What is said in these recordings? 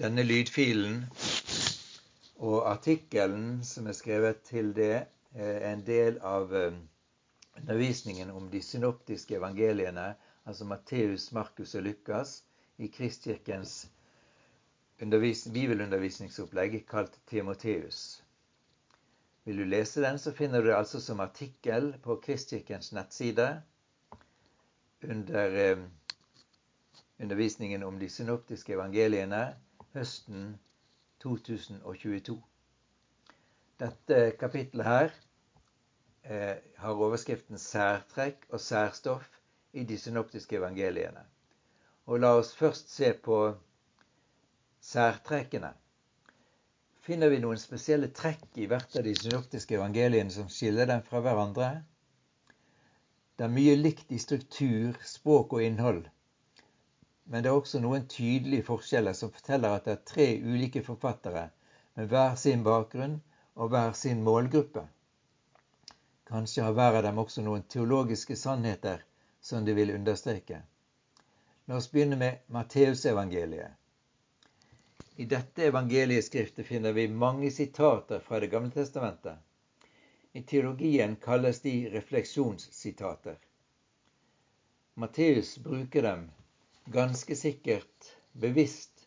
Denne lydfilen og artikkelen som er skrevet til det, er en del av eh, undervisningen om de synoptiske evangeliene, altså Matteus, Markus og Lukas, i Kristkirkens bibelundervisningsopplegg kalt Timoteus. Vil du lese den, så finner du det altså som artikkel på Kristkirkens nettside under eh, undervisningen om de synoptiske evangeliene høsten 2022. Dette kapittelet her eh, har overskriften 'Særtrekk og særstoff i de synoptiske evangeliene'. Og La oss først se på særtrekkene. Finner vi noen spesielle trekk i hvert av de synoptiske evangeliene som skiller dem fra hverandre? Det er mye likt i struktur, språk og innhold men det er også noen tydelige forskjeller som forteller at det er tre ulike forfattere med hver sin bakgrunn og hver sin målgruppe. Kanskje har hver av dem også noen teologiske sannheter som de vil understreke. La oss begynne med Matteusevangeliet. I dette evangelieskriftet finner vi mange sitater fra Det gamle testamentet. I teologien kalles de refleksjonssitater. Matteus bruker dem ganske sikkert bevisst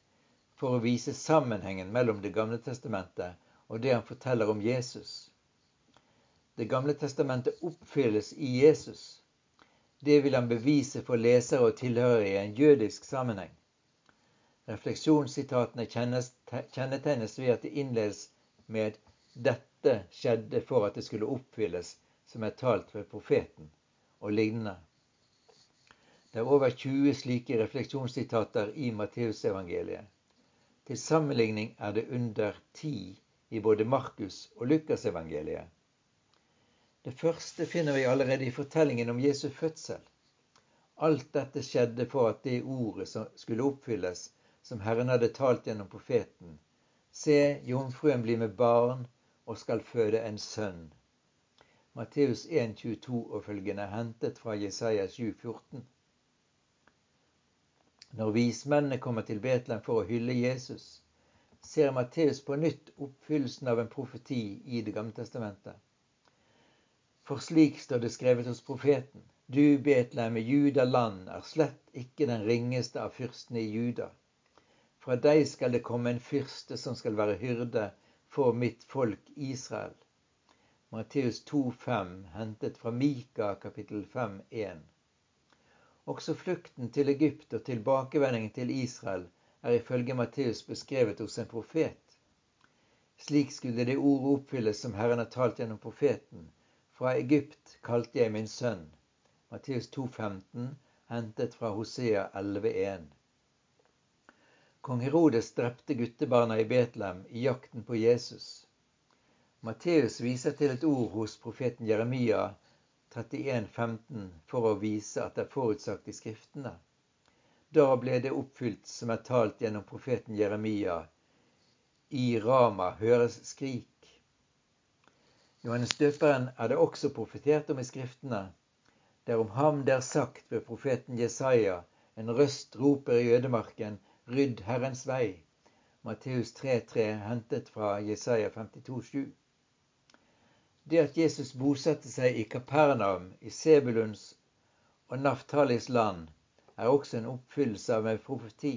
for å vise sammenhengen mellom Det gamle testamentet og det han forteller om Jesus. Det gamle testamentet oppfylles i Jesus. Det vil han bevise for lesere og tilhørere i en jødisk sammenheng. Refleksjonssitatene kjennetegnes ved at det innledes med 'dette skjedde for at det skulle oppfylles', som er talt ved profeten, og lignende. Det er over 20 slike refleksjonssitater i Matteusevangeliet. Til sammenligning er det under ti i både Markus og Lukasevangeliet. Det første finner vi allerede i fortellingen om Jesu fødsel. Alt dette skjedde for at det ordet som skulle oppfylles, som Herren hadde talt gjennom profeten. Se, jomfruen blir med barn og skal føde en sønn. Matteus 1,22 og følgende hentet fra Jesaja 7,14. Når vismennene kommer til Betlehem for å hylle Jesus, ser Matteus på nytt oppfyllelsen av en profeti i Det gamle testamentet. For slik står det skrevet hos profeten. Du, Betlehem i Juda land, er slett ikke den ringeste av fyrstene i Juda. Fra deg skal det komme en fyrste som skal være hyrde for mitt folk Israel. Matteus 2,5, hentet fra Mika kapittel 5, 1. Også flukten til Egypt og tilbakevendingen til Israel er ifølge Matteus beskrevet hos en profet. Slik skulle det ordet oppfylles som Herren har talt gjennom profeten. Fra Egypt kalte jeg min sønn. Matteus 2,15, hentet fra Hosea 11,1. Kong Herodes drepte guttebarna i Betlehem i jakten på Jesus. Matteus viser til et ord hos profeten Jeremia 31,15 for å vise at det er forutsagt i Skriftene. Da ble det oppfylt som er talt gjennom profeten Jeremia. I Rama høres skrik. Johannes døperen er det også profetert om i Skriftene. Det er om ham det er sagt ved profeten Jesaja, en røst roper i ødemarken, rydd Herrens vei. Matteus 3,3 hentet fra Jesaja 52,7. Det at Jesus bosatte seg i Kapernaum, i Sebuluns og Naftalis land, er også en oppfyllelse av en profeti.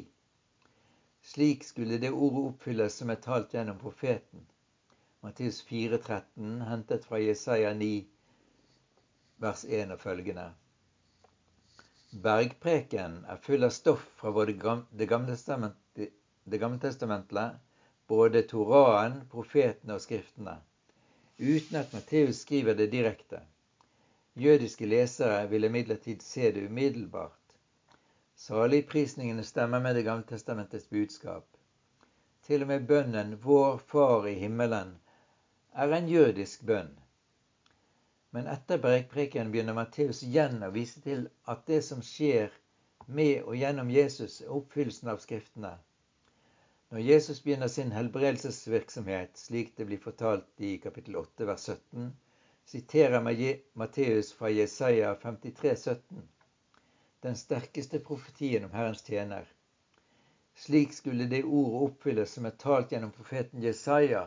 Slik skulle det ordet oppfylles som er talt gjennom profeten. Matteus 4,13, hentet fra Jesaja 9, vers 1 og følgende. Bergpreken er full av stoff fra både Det gamle testamentet, både Toraen, profetene og Skriftene uten at Matteus skriver det direkte. Jødiske lesere vil imidlertid se det umiddelbart. Saligprisningene stemmer med Det gamle testamentets budskap. Til og med bønnen 'Vår Far i himmelen' er en jødisk bønn. Men etter bergprekenen begynner Matteus igjen å vise til at det som skjer med og gjennom Jesus, er oppfyllelsen av Skriftene. Når Jesus begynner sin helbredelsesvirksomhet, slik det blir fortalt i kapittel 8 vers 17, siterer Matteus fra Jesaja 53, 17, den sterkeste profetien om Herrens tjener. Slik skulle det ordet oppfylles som er talt gjennom profeten Jesaja.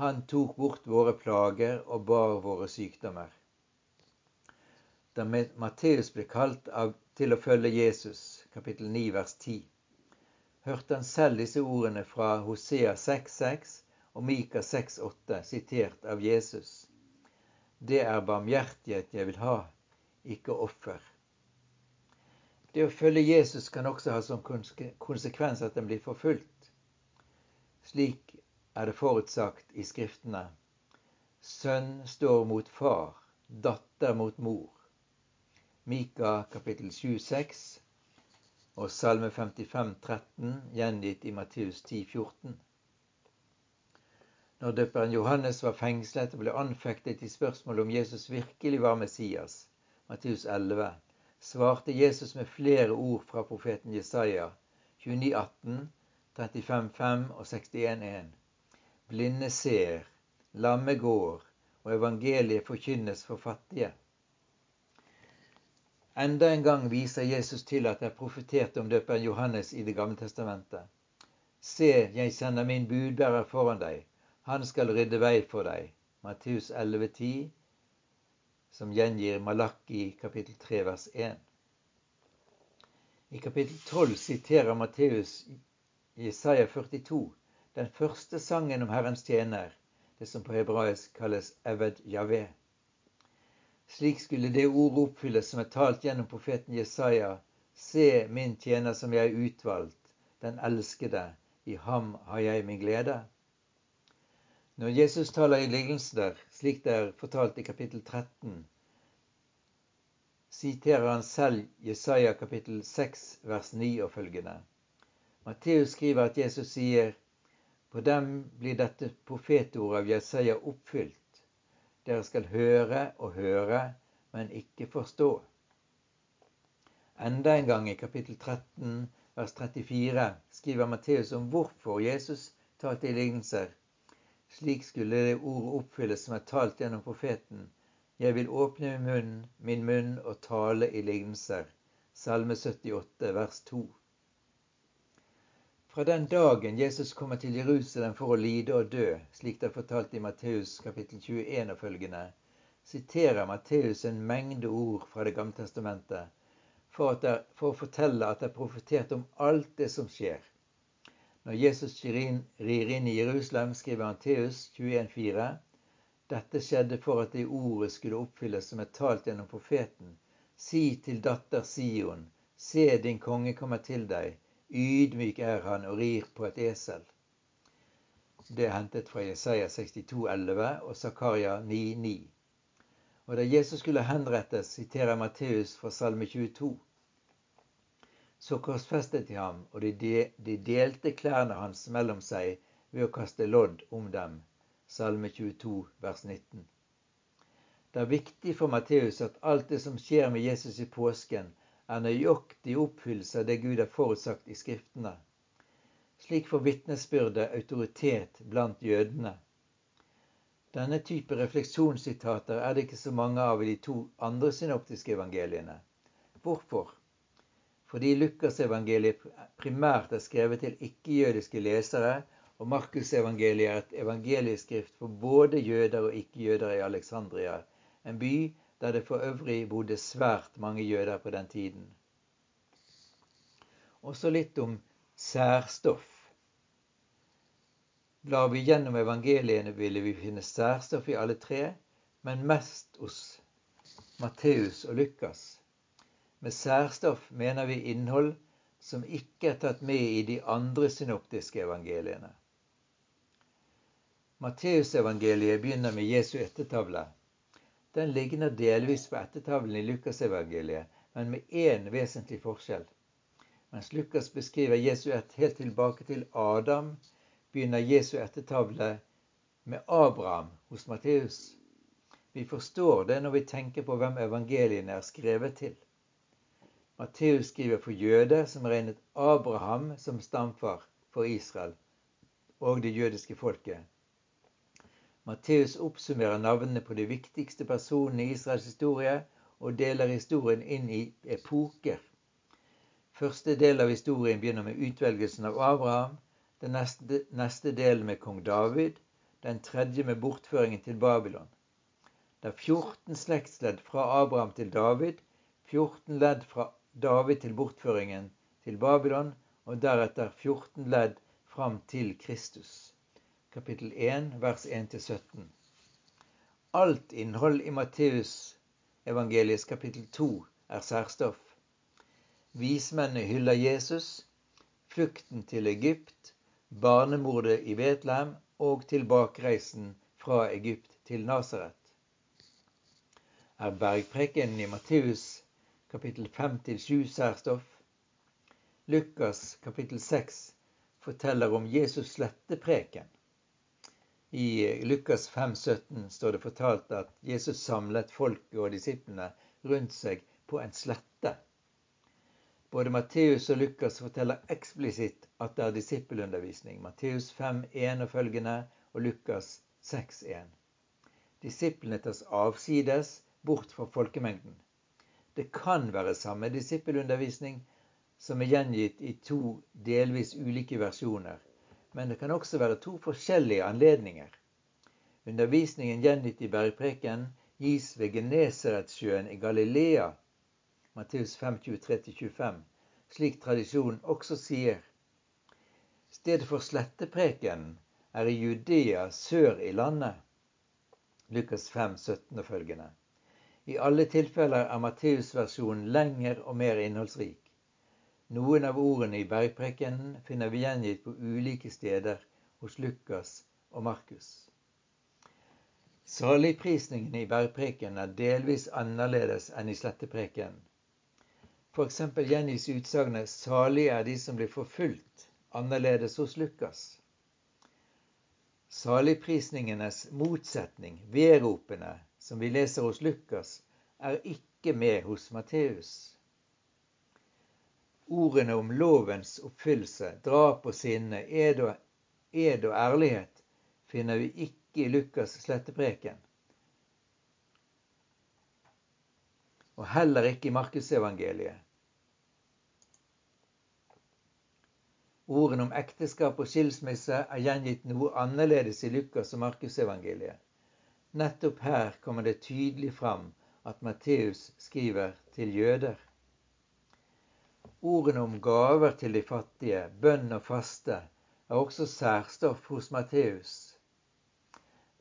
Han tok bort våre plager og bar våre sykdommer. Da Matteus ble kalt av, til å følge Jesus, kapittel 9 vers 10, hørte han selv disse ordene fra Hosea 6,6 og Mika 6,8 sitert av Jesus. Det er barmhjertighet jeg vil ha, ikke offer. Det å følge Jesus kan også ha som konsekvens at en blir forfulgt. Slik er det forutsagt i Skriftene. Sønn står mot far, datter mot mor. Mika kapittel 7, 6 og Salme 55, 13, gjengitt i Matteus 10, 14. Når døperen Johannes var fengslet og ble anfektet i spørsmålet om Jesus virkelig var Messias, Matteus 11, svarte Jesus med flere ord fra profeten Jesaja 29, 18, 35, 5 og 61, 61,1. Blinde ser, lamme går, og evangeliet forkynnes for fattige. Enda en gang viser Jesus til at det er profetert om døperen Johannes i Det gamle testamentet. Se, jeg sender min budbærer foran deg han skal rydde vei for deg. Matteus 11,10, som gjengir Malakki kapittel 3 vers 1. I kapittel 12 siterer Matteus Jesaja 42, den første sangen om Herrens tjener, det som på hebraisk kalles Eved Javé. Slik skulle det ordet oppfylles som er talt gjennom profeten Jesaja. Se min tjener som jeg er utvalgt, den elskede, i ham har jeg min glede. Når Jesus taler i lignelser, slik det er fortalt i kapittel 13, siterer han selv Jesaja kapittel 6 vers 9 og følgende. Matteus skriver at Jesus sier på dem blir dette profetordet av Jesaja oppfylt. Dere skal høre og høre, men ikke forstå. Enda en gang i kapittel 13 vers 34 skriver Matteus om hvorfor Jesus talte i lignelser. Slik skulle det ordet oppfylles som er talt gjennom profeten. Jeg vil åpne min munn, min munn og tale i lignelser. Salme 78, vers 2. Fra den dagen Jesus kommer til Jerusalem for å lide og dø, slik det er fortalt i Matteus kapittel 21 og følgende, siterer Matteus en mengde ord fra Det gamle testamentet for, det, for å fortelle at det er profetert om alt det som skjer. Når Jesus rir inn i Jerusalem, skriver Matteus 21,4.: Dette skjedde for at det ordet skulle oppfylles som er talt gjennom profeten. Si til datter Sion, se din konge kommer til deg, ydmyk er han og rir på et esel. Det er hentet fra Jesaja 62,11 og Zakaria 9,9. Og da Jesus skulle henrettes, siterer Matteus fra Salme 22. Så korsfestet de ham, og de delte klærne hans mellom seg ved å kaste lodd om dem. Salme 22, vers 19. Det er viktig for Matteus at alt det som skjer med Jesus i påsken, er nøyaktig oppfyllelse av det Gud har forutsagt i Skriftene. Slik får vitnesbyrdet autoritet blant jødene. Denne type refleksjonssitater er det ikke så mange av i de to andre synoptiske evangeliene. Hvorfor? fordi Lukasevangeliet primært er skrevet til ikke-jødiske lesere, og Markusevangeliet er et evangelieskrift for både jøder og ikke-jøder i Alexandria, en by der det for øvrig bodde svært mange jøder på den tiden. Også litt om særstoff. Blar vi gjennom evangeliene, ville vi finne særstoff i alle tre, men mest hos Matteus og Lukas. Med særstoff mener vi innhold som ikke er tatt med i de andre synoptiske evangeliene. Matteusevangeliet begynner med Jesu ettertavle. Den ligner delvis på ettertavlen i Lukasevangeliet, men med én vesentlig forskjell. Mens Lukas beskriver Jesu ett helt tilbake til Adam, begynner Jesu ettertavle med Abraham hos Matteus. Vi forstår det når vi tenker på hvem evangeliene er skrevet til. Matteus skriver for jøder som regnet Abraham som stamfar for Israel og det jødiske folket. Matteus oppsummerer navnene på de viktigste personene i Israels historie og deler historien inn i epoker. Første del av historien begynner med utvelgelsen av Abraham. Den neste, neste delen med kong David. Den tredje med bortføringen til Babylon. Det er 14 slektsledd fra Abraham til David, 14 ledd fra David til bortføringen til Babylon, og deretter 14 ledd fram til Kristus. Kapittel 1, vers 1-17. Alt innhold i Matteus evangeliets kapittel 2 er særstoff. Vismennene hyller Jesus, flukten til Egypt, barnemordet i Betlehem og tilbakereisen fra Egypt til Nasaret. Er bergprekenen i Matteus kapittel 5-7 særstoff? Lukas kapittel 6 forteller om Jesus slettepreken. I Lukas 5,17 står det fortalt at Jesus samlet folket og disiplene rundt seg på en slette. Både Matteus og Lukas forteller eksplisitt at det er disippelundervisning. Matteus 5,1 og følgende og Lukas 6,1. Disiplene tas avsides bort fra folkemengden. Det kan være samme disippelundervisning som er gjengitt i to delvis ulike versjoner men det kan også være to forskjellige anledninger. Undervisningen gjengitt i bergpreken gis ved Genesaretsjøen i Galilea, Matteus 5.23-25, slik tradisjonen også sier. Stedet for slettepreken er i Judea sør i landet, Lukas 5, 17 og følgende. I alle tilfeller er Matteusversjonen lengre og mer innholdsrik. Noen av ordene i bergprekenen finner vi gjengitt på ulike steder hos Lukas og Markus. Saligprisningen i bergprekenen er delvis annerledes enn i slettepreken. F.eks. gjengis utsagnet 'salig er de som blir forfulgt' annerledes hos Lukas. Saligprisningenes motsetning, vedropene, som vi leser hos Lukas, er ikke med hos Matteus. Ordene om lovens oppfyllelse, drap og sinne, ed og, ed og ærlighet finner vi ikke i Lukas' slettepreken. Og heller ikke i Markusevangeliet. Ordene om ekteskap og skilsmisse er gjengitt noe annerledes i Lukas og Markusevangeliet. Nettopp her kommer det tydelig fram at Matteus skriver til jøder. Ordene om gaver til de fattige, bønn og faste, er også særstoff hos Matteus.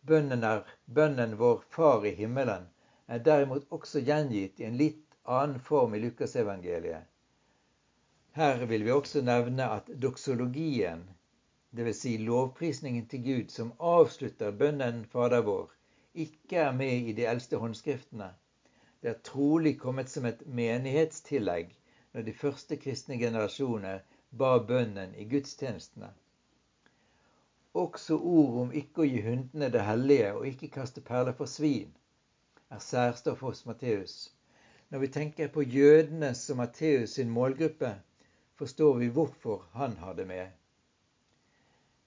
Bønnen, er, bønnen vår Far i himmelen er derimot også gjengitt i en litt annen form i Lukasevangeliet. Her vil vi også nevne at doksologien, dvs. Si lovprisningen til Gud som avslutter bønnen Fader vår, ikke er med i de eldste håndskriftene. Det er trolig kommet som et menighetstillegg når de første kristne generasjoner ba bønnen i gudstjenestene. Også ord om ikke å gi hundene det hellige og ikke kaste perler for svin er særstoff hos Matteus. Når vi tenker på jødene som Matteus sin målgruppe, forstår vi hvorfor han har det med.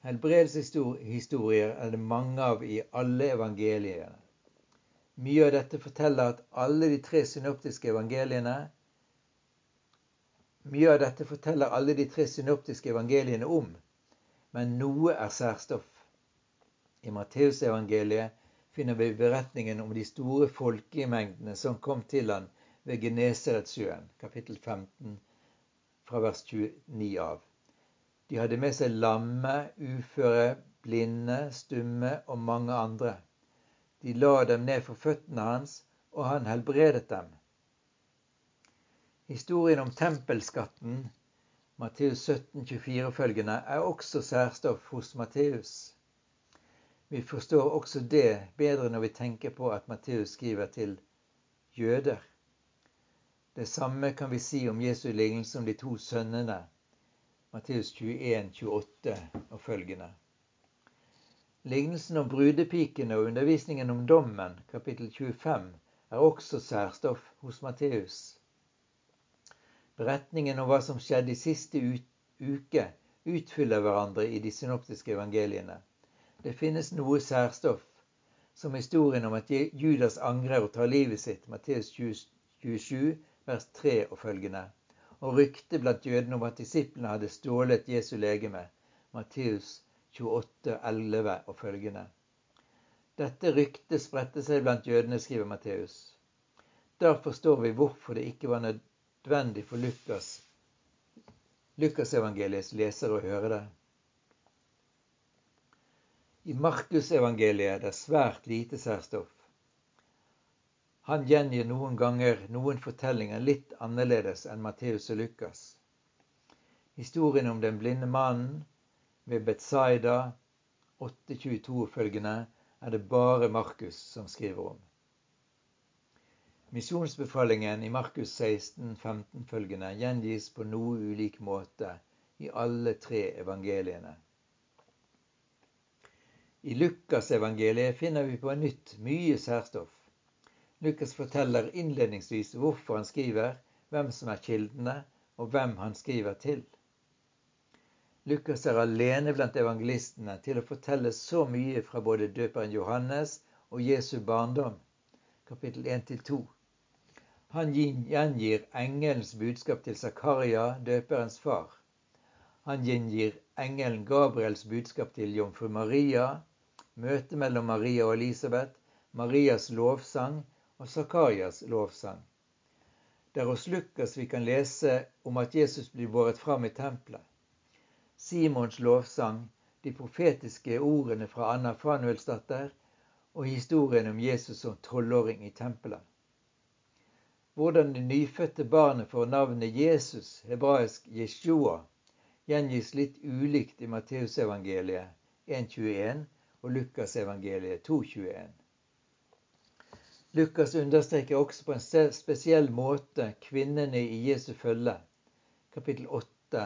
Helbredelseshistorier er det mange av i alle evangeliene. Mye av dette forteller at alle de tre synoptiske evangeliene mye av dette forteller alle de tre synoptiske evangeliene om, men noe er særstoff. I Matteusevangeliet finner vi beretningen om de store folkemengdene som kom til han ved Genesaretsjøen, kapittel 15, fra vers 29 av. De hadde med seg lamme, uføre, blinde, stumme og mange andre. De la dem ned for føttene hans, og han helbredet dem. Historien om tempelskatten, Matteus 17, 24 følgende, er også særstoff hos Matteus. Vi forstår også det bedre når vi tenker på at Matteus skriver til jøder. Det samme kan vi si om Jesu lignelse om de to sønnene, Matteus 21, 28 og følgende. Lignelsen om brudepikene og undervisningen om dommen, kapittel 25, er også særstoff hos Matteus. Beretningen om hva som skjedde i siste uke, utfyller hverandre i de synoptiske evangeliene. Det finnes noe særstoff, som historien om at Judas angrer og tar livet sitt, Matteus 27, vers 3 og følgende. og ryktet blant jødene om at disiplene hadde stjålet Jesu legeme. Matteus 28, 11 og følgende. Dette ryktet spredte seg blant jødene, skriver Matteus. Da forstår vi hvorfor det ikke var nødvendig for Lukas, Lukasevangeliets lesere å høre det. I Markusevangeliet er det svært lite særstoff. Han gjengir noen ganger noen fortellinger litt annerledes enn Matteus og Lukas. Historien om den blinde mannen ved Betzaida 822 følgende er det bare Markus som skriver om. Misjonsbefalingen i Markus 16, 15 følgende gjengis på noe ulik måte i alle tre evangeliene. I Lukasevangeliet finner vi på nytt mye særstoff. Lukas forteller innledningsvis hvorfor han skriver, hvem som er kildene, og hvem han skriver til. Lukas er alene blant evangelistene til å fortelle så mye fra både døperen Johannes og Jesu barndom, kapittel 1-2. Han gjengir engelens budskap til Zakaria, døperens far. Han gjengir engelen Gabriels budskap til jomfru Maria, møtet mellom Maria og Elisabeth, Marias lovsang og Zakarias lovsang. Det er hos Lukas vi kan lese om at Jesus blir båret fram i tempelet. Simons lovsang, de profetiske ordene fra Anna Fanuelsdatter og historien om Jesus som tolvåring i tempelet. Hvordan det nyfødte barnet får navnet Jesus, hebraisk Jeshua, gjengis litt ulikt i Matteusevangeliet 1.21 og Lukasevangeliet 2.21. Lukas understreker også på en spesiell måte kvinnene i Jesu følge, kapittel 8,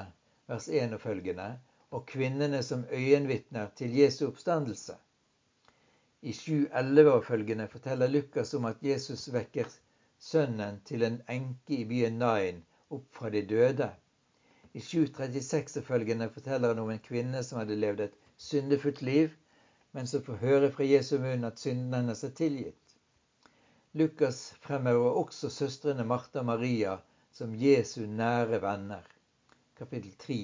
vers 1 og følgende, og kvinnene som øyenvitner til Jesu oppstandelse. I 7.11 og følgende forteller Lukas om at Jesus vekker sønnen til en enke i byen Nain opp fra de døde. I 7.36 og følgende forteller han om en kvinne som hadde levd et syndefullt liv, men som får høre fra Jesu munn at synden hennes er tilgitt. Lukas fremhever også søstrene Martha og Maria som Jesu nære venner. Kapittel 3,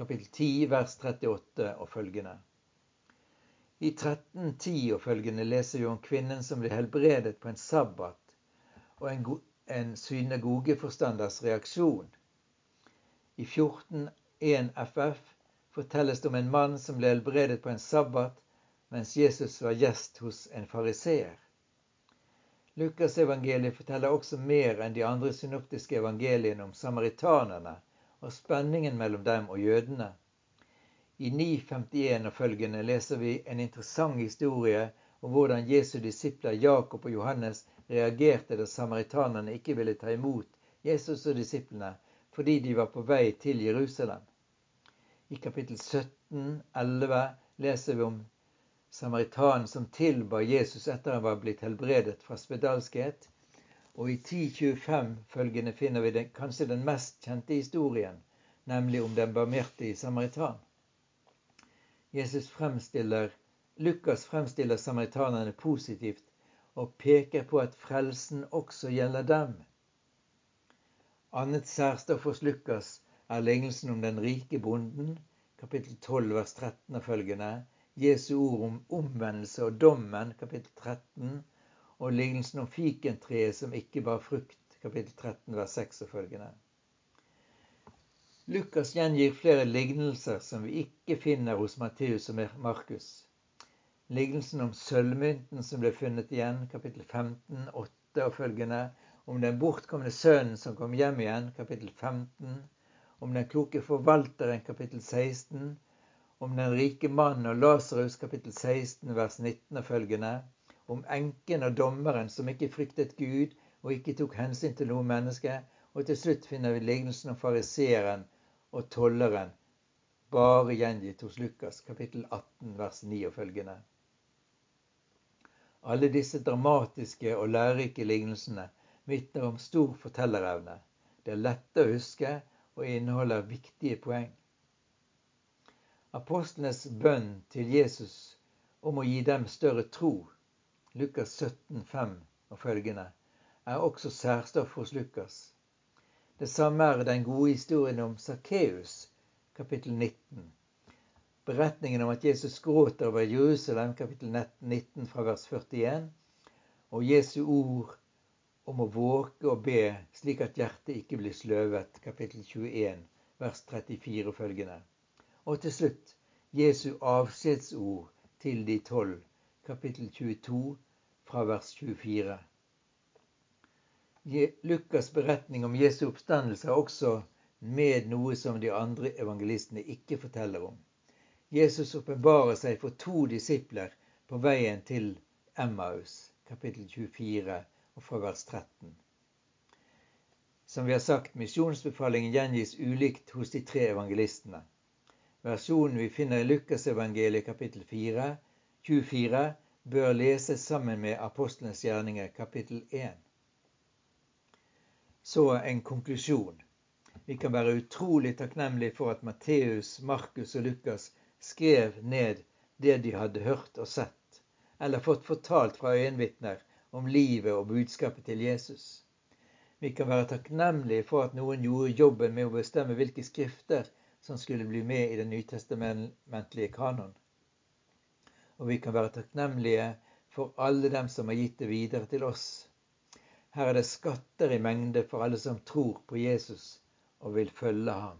kapittel 10, vers 38 og følgende. I 13.10 og følgende leser vi om kvinnen som ble helbredet på en sabbat, og en, en synagogeforstanders reaksjon. I 14.1 FF fortelles det om en mann som ble helbredet på en sabbat mens Jesus var gjest hos en fariseer. Lukasevangeliet forteller også mer enn de andre synoptiske evangeliene om samaritanerne og spenningen mellom dem og jødene. I 9.51 og følgende leser vi en interessant historie om hvordan Jesu disipler Jakob og Johannes reagerte da samaritanerne ikke ville ta imot Jesus og disiplene fordi de var på vei til Jerusalem. I kapittel 17, 11 leser vi om samaritanen som tilba Jesus etter han var blitt helbredet fra spedalskhet. Og i 1025 følgende finner vi den, kanskje den mest kjente historien, nemlig om den barmhjertige samaritan. Jesus fremstiller, Lukas fremstiller samaritanerne positivt og peker på at frelsen også gjelder dem. Annet særstoff hos Lukas er lignelsen om den rike bonden, kapittel 12 vers 13 og følgende, Jesu ord om omvendelse og dommen, kapittel 13, og lignelsen om fikentreet som ikke bar frukt, kapittel 13, vers 6 og følgende. Lukas gjengir flere lignelser som vi ikke finner hos Matteus og Markus. Lignelsen om sølvmynten som ble funnet igjen, kapittel 15, 8 og følgende. Om den bortkomne sønnen som kom hjem igjen, kapittel 15. Om den kloke forvalteren, kapittel 16 om den rike mannen og Lasarus kapittel 16 vers 19 og følgende, om enken og dommeren som ikke fryktet Gud og ikke tok hensyn til noe menneske, og til slutt finner vi lignelsen om fariseeren og tolleren, bare gjengitt hos Lukas kapittel 18 vers 9 og følgende. Alle disse dramatiske og lærerike lignelsene vitner om stor fortellerevne. Det er lette å huske og inneholder viktige poeng. Apostlenes bønn til Jesus om å gi dem større tro, Lukas 17, 5 og følgende, er også særstoff hos Lukas. Det samme er den gode historien om Sakkeus, kapittel 19. Beretningen om at Jesus gråt over Jerusalem, kapittel 19 fra vers 41. Og Jesu ord om å våke og be slik at hjertet ikke blir sløvet, kapittel 21, vers 34 og følgende. Og til slutt Jesu avskjedsord til de tolv, kapittel 22, fra vers 24. Lukas' beretning om Jesu oppstandelse er også med noe som de andre evangelistene ikke forteller om. Jesus åpenbarer seg for to disipler på veien til Emmaus, kapittel 24 og fra vers 13. Som vi har sagt, misjonsbefalingen gjengis ulikt hos de tre evangelistene. Versjonen vi finner i Lukasevangeliet kapittel 4, 24, bør leses sammen med apostlenes gjerninger kapittel 1. Så en konklusjon. Vi kan være utrolig takknemlige for at Matteus, Markus og Lukas skrev ned det de hadde hørt og sett, eller fått fortalt fra øyenvitner om livet og budskapet til Jesus. Vi kan være takknemlige for at noen gjorde jobben med å bestemme hvilke skrifter som skulle bli med i den nytestamentlige kanon. Og vi kan være takknemlige for alle dem som har gitt det videre til oss her er det skatter i mengde for alle som tror på Jesus og vil følge ham.